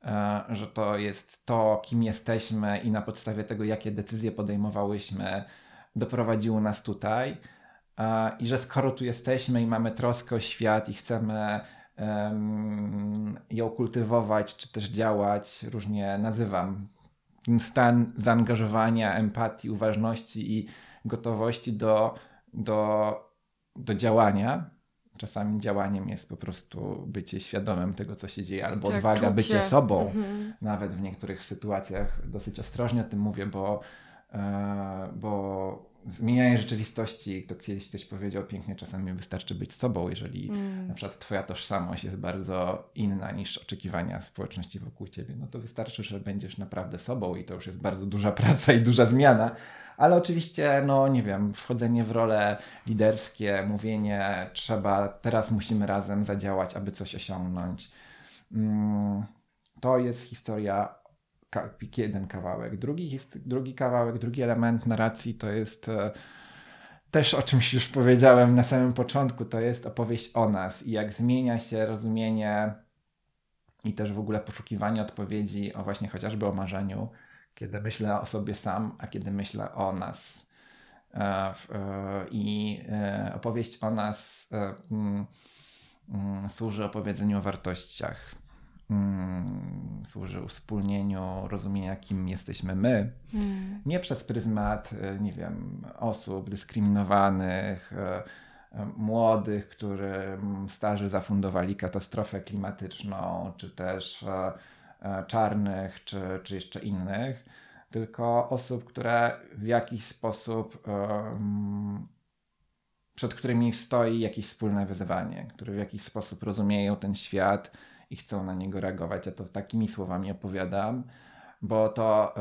e, że to jest to, kim jesteśmy i na podstawie tego, jakie decyzje podejmowałyśmy, doprowadziło nas tutaj. I że skoro tu jesteśmy i mamy troskę o świat i chcemy um, ją kultywować, czy też działać, różnie nazywam, ten stan zaangażowania, empatii, uważności i gotowości do, do, do działania. Czasami działaniem jest po prostu bycie świadomym tego, co się dzieje, albo tak, odwaga, czucie. bycie sobą. Mhm. Nawet w niektórych sytuacjach dosyć ostrożnie o tym mówię, bo, e, bo zmienianie rzeczywistości, to kiedyś ktoś powiedział pięknie, czasami wystarczy być sobą, jeżeli mm. na przykład twoja tożsamość jest bardzo inna niż oczekiwania społeczności wokół ciebie, no to wystarczy, że będziesz naprawdę sobą i to już jest bardzo duża praca i duża zmiana, ale oczywiście, no nie wiem, wchodzenie w role liderskie, mówienie trzeba, teraz musimy razem zadziałać, aby coś osiągnąć. Mm, to jest historia jeden kawałek. Drugi, drugi kawałek, drugi element narracji to jest e, też o czymś już powiedziałem na samym początku, to jest opowieść o nas i jak zmienia się rozumienie i też w ogóle poszukiwanie odpowiedzi o właśnie chociażby o marzeniu, kiedy myślę o sobie sam, a kiedy myślę o nas. E, e, I opowieść o nas mm, mm, służy opowiedzeniu o wartościach mm, służy uwspólnieniu rozumienia, kim jesteśmy my. Mm. Nie przez pryzmat, e, nie wiem, osób dyskryminowanych, e, e, młodych, którym starzy zafundowali katastrofę klimatyczną, czy też czarnych, czy, czy jeszcze innych, tylko osób, które w jakiś sposób przed którymi stoi jakieś wspólne wyzwanie, które w jakiś sposób rozumieją ten świat, i chcą na niego reagować. Ja to takimi słowami opowiadam, bo to,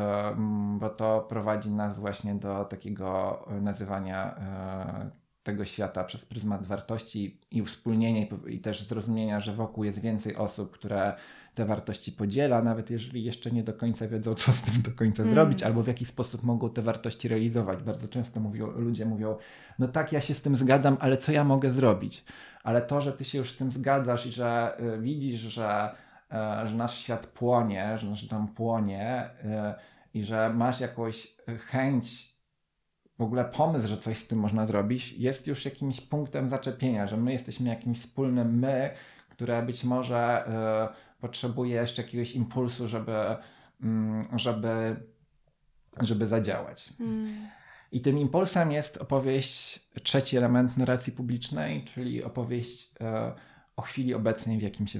bo to prowadzi nas właśnie do takiego nazywania e, tego świata przez pryzmat wartości i uwspólnienia i też zrozumienia, że wokół jest więcej osób, które te wartości podziela, nawet jeżeli jeszcze nie do końca wiedzą, co z tym do końca mm. zrobić, albo w jaki sposób mogą te wartości realizować. Bardzo często mówią, ludzie mówią, no tak, ja się z tym zgadzam, ale co ja mogę zrobić? Ale to, że ty się już z tym zgadzasz i że y, widzisz, że, y, że nasz świat płonie, że nasz dom płonie y, i że masz jakąś chęć, w ogóle pomysł, że coś z tym można zrobić, jest już jakimś punktem zaczepienia, że my jesteśmy jakimś wspólnym my, które być może y, potrzebuje jeszcze jakiegoś impulsu, żeby, y, żeby, żeby zadziałać. Mm. I tym impulsem jest opowieść, trzeci element narracji publicznej, czyli opowieść y, o chwili obecnej, w, jakim się,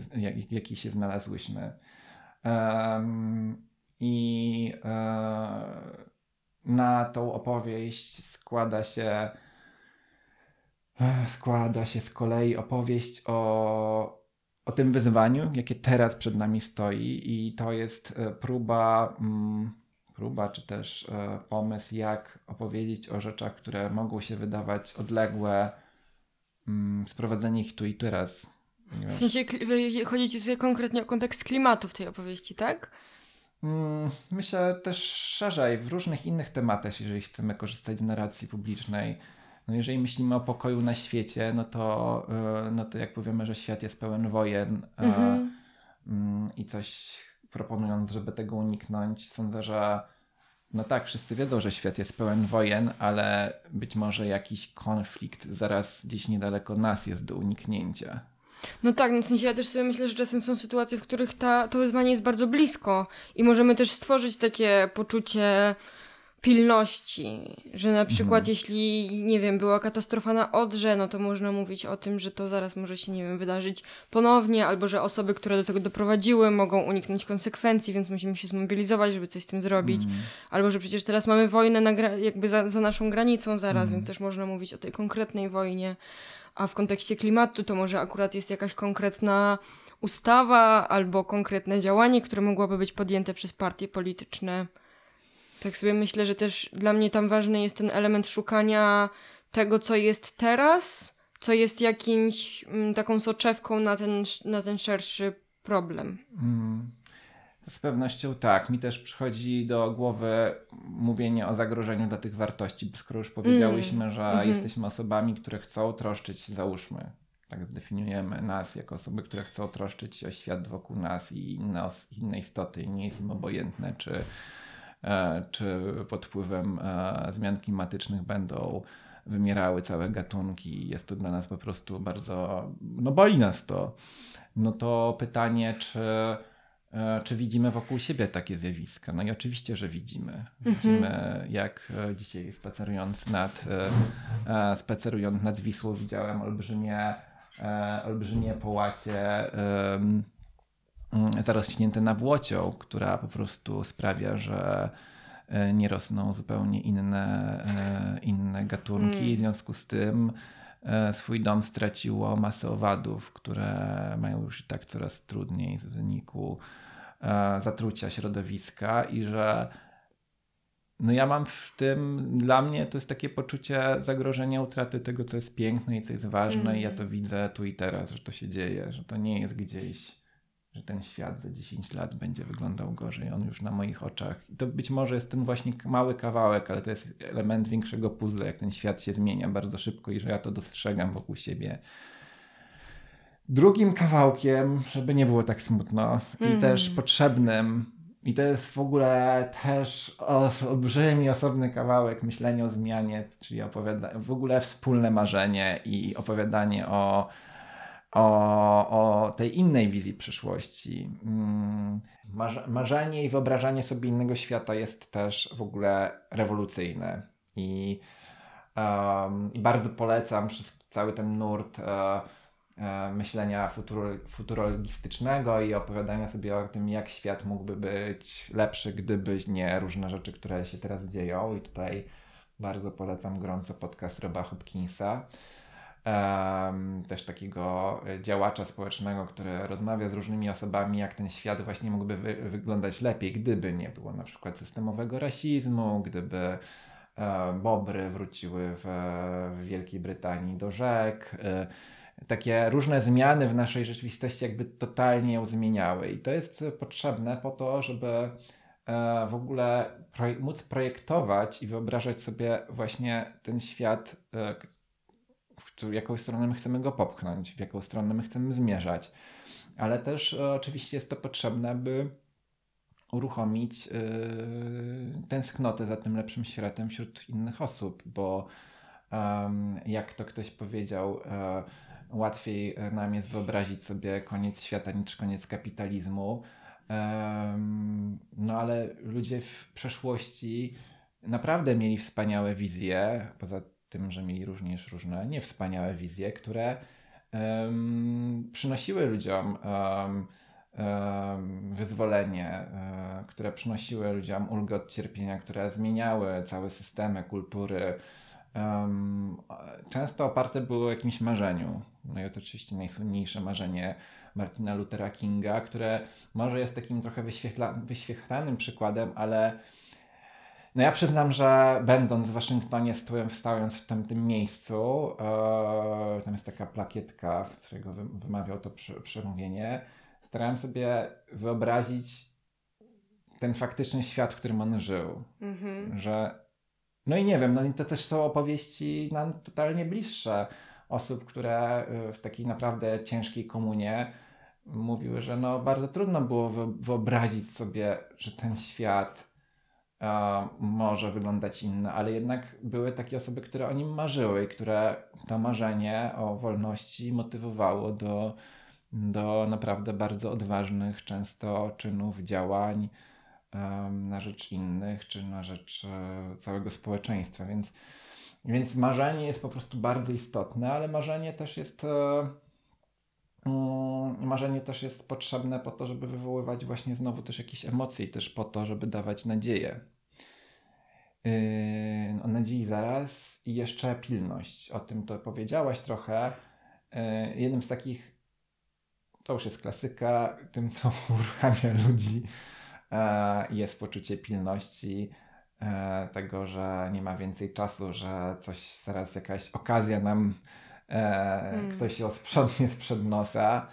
w jakiej się znalazłyśmy. I e, na tą opowieść składa się e, składa się z kolei opowieść o, o tym wyzwaniu, jakie teraz przed nami stoi i to jest e, próba, mm, próba czy też pomysł, jak opowiedzieć o rzeczach, które mogą się wydawać odległe, mm, sprowadzenie ich tu i teraz. W sensie chodzi ci tutaj konkretnie o kontekst klimatu w tej opowieści, tak? Mm, myślę też szerzej, w różnych innych tematach, jeżeli chcemy korzystać z narracji publicznej. No jeżeli myślimy o pokoju na świecie, no to, y, no to jak powiemy, że świat jest pełen wojen mhm. Mm, i coś proponując, żeby tego uniknąć, sądzę, że no tak, wszyscy wiedzą, że świat jest pełen wojen, ale być może jakiś konflikt zaraz gdzieś niedaleko nas jest do uniknięcia. No tak, no w sensie ja też sobie myślę, że czasem są sytuacje, w których ta, to wyzwanie jest bardzo blisko i możemy też stworzyć takie poczucie pilności, że na przykład mhm. jeśli, nie wiem, była katastrofa na Odrze, no to można mówić o tym, że to zaraz może się, nie wiem, wydarzyć ponownie, albo że osoby, które do tego doprowadziły, mogą uniknąć konsekwencji, więc musimy się zmobilizować, żeby coś z tym zrobić. Mhm. Albo że przecież teraz mamy wojnę na jakby za, za naszą granicą zaraz, mhm. więc też można mówić o tej konkretnej wojnie a w kontekście klimatu to może akurat jest jakaś konkretna ustawa albo konkretne działanie, które mogłoby być podjęte przez partie polityczne. Tak sobie myślę, że też dla mnie tam ważny jest ten element szukania tego, co jest teraz, co jest jakimś m, taką soczewką na ten, na ten szerszy problem. Mm. Z pewnością tak. Mi też przychodzi do głowy mówienie o zagrożeniu dla tych wartości, skoro już powiedziałyśmy, mm. że mm jesteśmy osobami, które chcą troszczyć się, załóżmy, tak zdefiniujemy nas jako osoby, które chcą troszczyć się o świat wokół nas i inne, inne istoty i nie jest im obojętne, czy, czy pod wpływem e, zmian klimatycznych będą wymierały całe gatunki. Jest to dla nas po prostu bardzo, no boli nas to. No to pytanie, czy E, czy widzimy wokół siebie takie zjawiska? No i oczywiście, że widzimy. Widzimy, mhm. jak e, dzisiaj spacerując nad, e, spacerując nad Wisłą, widziałem olbrzymie, olbrzymie połacie zarośnięte nawłocią, która po prostu sprawia, że nie rosną zupełnie inne, inne gatunki. Mm. W związku z tym swój dom straciło masę owadów, które mają już i tak coraz trudniej z wyniku E, zatrucia środowiska i że no ja mam w tym, dla mnie to jest takie poczucie zagrożenia utraty tego, co jest piękne i co jest ważne mm. i ja to mm. widzę tu i teraz, że to się dzieje, że to nie jest gdzieś, że ten świat za 10 lat będzie wyglądał gorzej, on już na moich oczach. I to być może jest ten właśnie mały kawałek, ale to jest element większego puzzle, jak ten świat się zmienia bardzo szybko i że ja to dostrzegam wokół siebie Drugim kawałkiem, żeby nie było tak smutno mm. i też potrzebnym, i to jest w ogóle też olbrzymi, osobny kawałek myślenia o zmianie, czyli opowiada w ogóle wspólne marzenie i opowiadanie o, o, o tej innej wizji przyszłości. Mm, marzenie i wyobrażanie sobie innego świata jest też w ogóle rewolucyjne. I, um, i bardzo polecam cały ten nurt. Uh, E, myślenia futurologistycznego i opowiadania sobie o tym, jak świat mógłby być lepszy, gdyby nie różne rzeczy, które się teraz dzieją. I tutaj bardzo polecam gorąco podcast Roba Hopkinsa. Też takiego działacza społecznego, który rozmawia z różnymi osobami, jak ten świat właśnie mógłby wy wyglądać lepiej, gdyby nie było na przykład systemowego rasizmu, gdyby e, bobry wróciły w, w Wielkiej Brytanii do rzek. E, takie różne zmiany w naszej rzeczywistości jakby totalnie ją zmieniały. I to jest potrzebne po to, żeby e, w ogóle móc projektować i wyobrażać sobie właśnie ten świat, e, w jaką stronę my chcemy go popchnąć, w jaką stronę my chcemy zmierzać. Ale też e, oczywiście jest to potrzebne, by uruchomić yy, tęsknotę za tym lepszym światem wśród innych osób, bo jak to ktoś powiedział, e, łatwiej nam jest wyobrazić sobie koniec świata niż koniec kapitalizmu. No ale ludzie w przeszłości naprawdę mieli wspaniałe wizje, poza tym, że mieli również różne niewspaniałe wizje, które um, przynosiły ludziom um, um, wyzwolenie, um, które przynosiły ludziom ulgę od cierpienia, które zmieniały całe systemy kultury. często oparte były o jakimś marzeniu. No i to oczywiście najsłynniejsze marzenie Martina Luthera Kinga, które może jest takim trochę wyświetla, wyświetlanym przykładem, ale no ja przyznam, że będąc w Waszyngtonie, stając w tamtym miejscu, e, tam jest taka plakietka, z którego wymawiał to przemówienie, starałem sobie wyobrazić ten faktyczny świat, w którym on żył. Mhm. Że no i nie wiem, no to też są opowieści nam totalnie bliższe osób, które y, w takiej naprawdę ciężkiej komunie mówiły, że no bardzo trudno było wyobrazić sobie, że ten świat może wyglądać inny, ale jednak były takie osoby, które o nim marzyły i które to marzenie o wolności motywowało do, do naprawdę bardzo odważnych często czynów, działań na rzecz innych czy na rzecz um, całego społeczeństwa. Więc, więc marzenie jest po prostu bardzo istotne, ale marzenie też jest. Um, marzenie też jest potrzebne po to, żeby wywoływać właśnie znowu też jakieś emocje i też po to, żeby dawać nadzieję. Yy, o nadziei zaraz i jeszcze pilność. O tym to powiedziałaś trochę. Yy, jednym z takich, to już jest klasyka, tym co uruchamia ludzi yy, jest poczucie pilności tego, że nie ma więcej czasu, że coś zaraz jakaś okazja nam hmm. ktoś ją sprzątnie sprzed nosa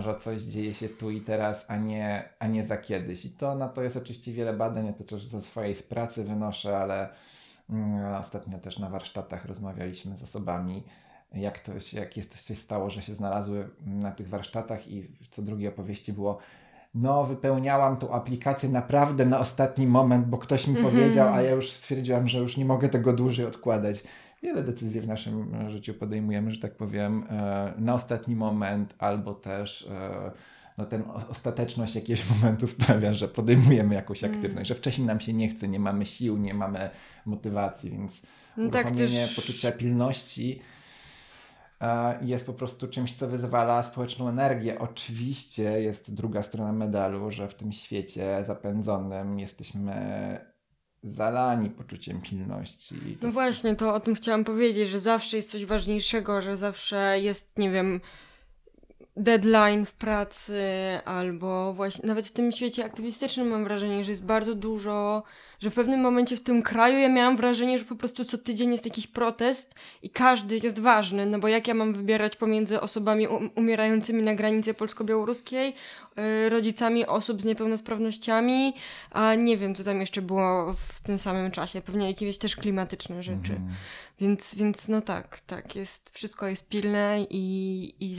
że coś dzieje się tu i teraz, a nie, a nie za kiedyś. I to na to jest oczywiście wiele badań, ja to też ze swojej pracy wynoszę, ale mm, ostatnio też na warsztatach rozmawialiśmy z osobami, jak to się, jak jest, to się stało, że się znalazły na tych warsztatach i co drugie opowieści było no wypełniałam tą aplikację naprawdę na ostatni moment, bo ktoś mi mm -hmm. powiedział, a ja już stwierdziłam, że już nie mogę tego dłużej odkładać wiele decyzji w naszym e, życiu podejmujemy, że tak powiem, e, na ostatni moment, albo też e, no ten ostateczność jakiegoś momentu sprawia, że podejmujemy jakąś mm. aktywność, że wcześniej nam się nie chce, nie mamy sił, nie mamy motywacji, więc no tak, też... poczucia pilności jest po prostu czymś, co wyzwala społeczną energię. Oczywiście jest druga strona medalu, że w tym świecie zapędzonym jesteśmy zalani poczuciem pilności. No właśnie, to o tym chciałam powiedzieć, że zawsze jest coś ważniejszego, że zawsze jest, nie wiem, deadline w pracy, albo właśnie nawet w tym świecie aktywistycznym mam wrażenie, że jest bardzo dużo, że w pewnym momencie w tym kraju ja miałam wrażenie, że po prostu co tydzień jest jakiś protest i każdy jest ważny, no bo jak ja mam wybierać pomiędzy osobami umierającymi na granicy polsko-białoruskiej, yy, rodzicami osób z niepełnosprawnościami, a nie wiem, co tam jeszcze było w tym samym czasie, pewnie jakieś też klimatyczne rzeczy. Mhm. Więc, więc no tak, tak, jest, wszystko jest pilne i, i,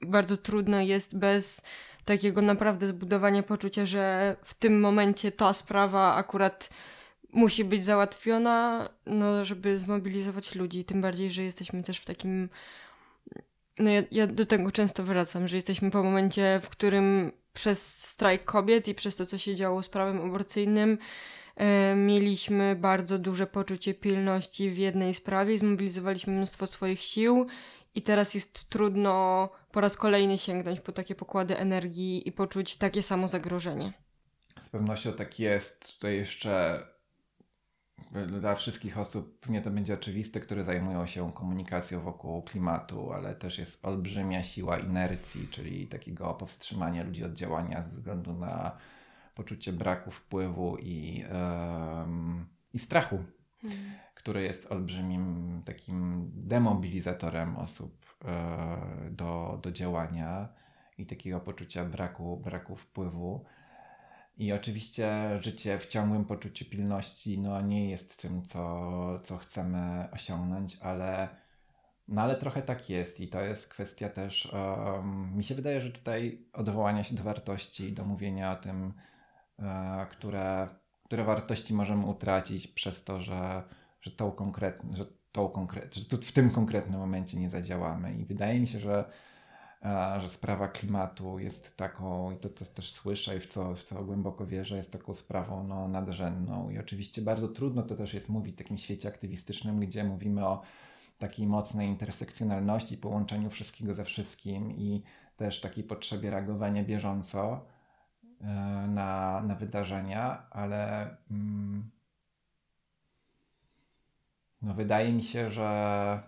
i bardzo trudno jest bez takiego naprawdę zbudowania poczucia, że w tym momencie ta sprawa akurat musi być załatwiona, no, żeby zmobilizować ludzi. Tym bardziej, że jesteśmy też w takim. No, ja, ja do tego często wracam, że jesteśmy po momencie, w którym przez strajk kobiet i przez to, co się działo z prawem aborcyjnym, e, mieliśmy bardzo duże poczucie pilności w jednej sprawie zmobilizowaliśmy mnóstwo swoich sił i teraz jest trudno po raz kolejny sięgnąć po takie pokłady energii i poczuć takie samo zagrożenie. Z pewnością tak jest. Tutaj jeszcze dla wszystkich osób pewnie to będzie oczywiste, które zajmują się komunikacją wokół klimatu, ale też jest olbrzymia siła inercji, czyli takiego powstrzymania ludzi od działania ze względu na poczucie braku wpływu i, um, i strachu. Hmm który jest olbrzymim takim demobilizatorem osób do, do działania i takiego poczucia braku, braku wpływu. I oczywiście życie w ciągłym poczuciu pilności no, nie jest tym, co, co chcemy osiągnąć, ale, no, ale trochę tak jest i to jest kwestia też, um, mi się wydaje, że tutaj odwołania się do wartości, do mówienia o tym, które, które wartości możemy utracić przez to, że, że tą konkretną, że tą konkret, że w tym konkretnym momencie nie zadziałamy. I wydaje mi się, że, że sprawa klimatu jest taką, i to, to też słyszę i w co, w co głęboko wierzę, jest taką sprawą no, nadrzędną. I oczywiście bardzo trudno to też jest mówić w takim świecie aktywistycznym, gdzie mówimy o takiej mocnej intersekcjonalności, połączeniu wszystkiego ze wszystkim i też takiej potrzebie reagowania bieżąco e, na, na wydarzenia, ale mm, no. Wydaje mi się, że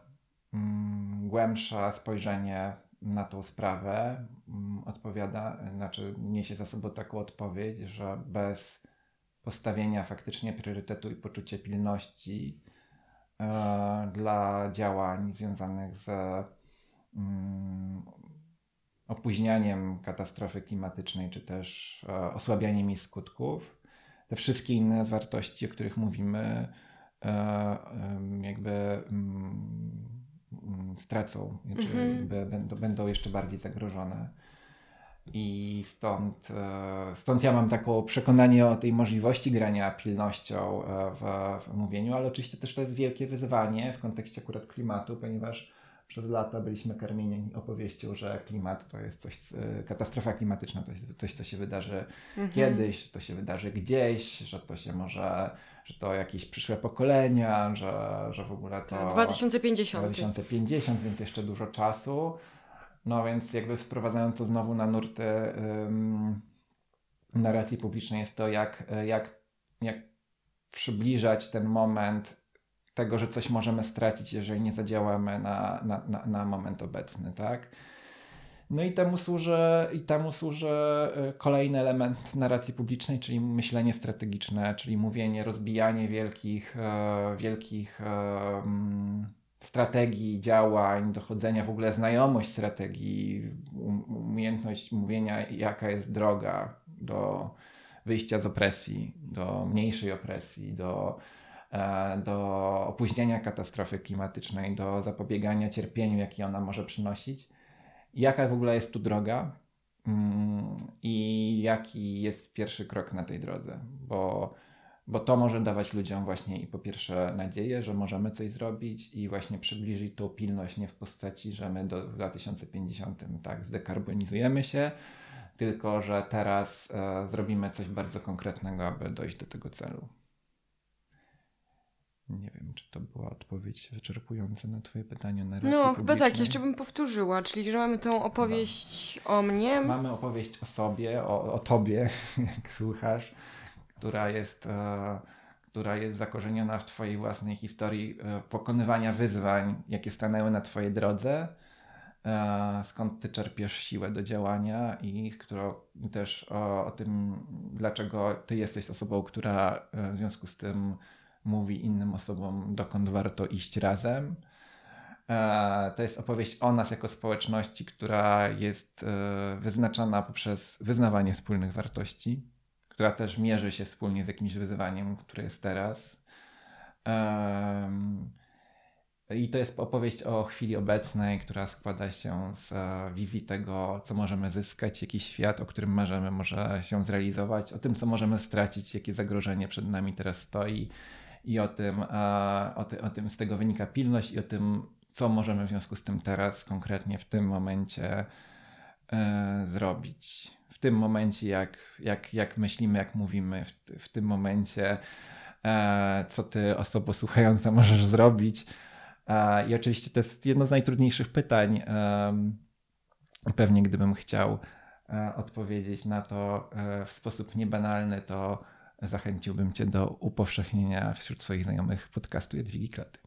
mm, głębsze spojrzenie na tą sprawę mm, odpowiada, znaczy niesie za sobą taką odpowiedź, że bez postawienia faktycznie priorytetu i poczucia pilności e, dla działań związanych z mm, opóźnianiem katastrofy klimatycznej, czy też e, osłabianiem jej skutków, te wszystkie inne wartości, o których mówimy, jakby mm, stracą, znaczy mhm. będą, będą jeszcze bardziej zagrożone. I stąd, e, stąd ja mam takie przekonanie o tej możliwości grania pilnością w, w mówieniu, ale oczywiście też to jest wielkie wyzwanie w kontekście akurat klimatu, ponieważ przez lata byliśmy karmieni opowieścią, że klimat to jest coś, e, katastrofa klimatyczna to jest coś, co się wydarzy mhm. kiedyś, to się wydarzy gdzieś, że to się może, że to jakieś przyszłe pokolenia, że, że w ogóle to... 2050. 2050, więc jeszcze dużo czasu. No więc jakby sprowadzając to znowu na nurty um, narracji publicznej jest to, jak, jak, jak przybliżać ten moment tego, że coś możemy stracić, jeżeli nie zadziałamy na, na, na, na moment obecny, tak? No i temu służy, i temu służy y, kolejny element narracji publicznej, czyli myślenie strategiczne, czyli mówienie, rozbijanie wielkich, e, wielkich um, strategii, działań, dochodzenia, w ogóle znajomość strategii, um, umiejętność mówienia, jaka jest droga do wyjścia z opresji, do mniejszej opresji, do E, do opóźnienia katastrofy klimatycznej, do zapobiegania cierpieniu, jaki ona może przynosić. Jaka w ogóle jest tu droga mm, i jaki jest pierwszy krok na tej drodze, bo, bo to może dawać ludziom właśnie i po pierwsze nadzieję, że możemy coś zrobić i właśnie przybliżyć tą pilność nie w postaci, że my do 2050 tak zdekarbonizujemy się, tylko że teraz e, zrobimy coś bardzo konkretnego, aby dojść do tego celu. Nie wiem, czy to była odpowiedź wyczerpująca na Twoje pytanie na No, chyba tak, jeszcze bym powtórzyła, czyli że mamy tą opowieść no. o mnie. Mamy opowieść o sobie, o, o Tobie, jak słuchasz, która jest, e, która jest zakorzeniona w Twojej własnej historii e, pokonywania wyzwań, jakie stanęły na Twojej drodze. E, skąd Ty czerpiesz siłę do działania i którą też o, o tym, dlaczego Ty jesteś osobą, która e, w związku z tym mówi innym osobom, dokąd warto iść razem. E, to jest opowieść o nas jako społeczności, która jest e, wyznaczana poprzez wyznawanie wspólnych wartości, która też mierzy się wspólnie z jakimś wyzwaniem, które jest teraz. I to jest opowieść o chwili obecnej, która składa się z e, wizji tego, co możemy zyskać, jaki świat, o którym marzymy, może się zrealizować, o tym, co możemy stracić, jakie zagrożenie przed nami teraz stoi i o tym, o, ty, o tym z tego wynika pilność i o tym, co możemy w związku z tym teraz konkretnie w tym momencie e, zrobić. W tym momencie, jak, jak, jak myślimy, jak mówimy, w, w tym momencie, e, co ty, osobo słuchająca, możesz zrobić. E, I oczywiście to jest jedno z najtrudniejszych pytań. Pewnie gdybym chciał e, odpowiedzieć na to e, w sposób niebanalny, to zachęciłbym Cię do upowszechnienia wśród swoich znajomych podcastu Jadwigi Klaty.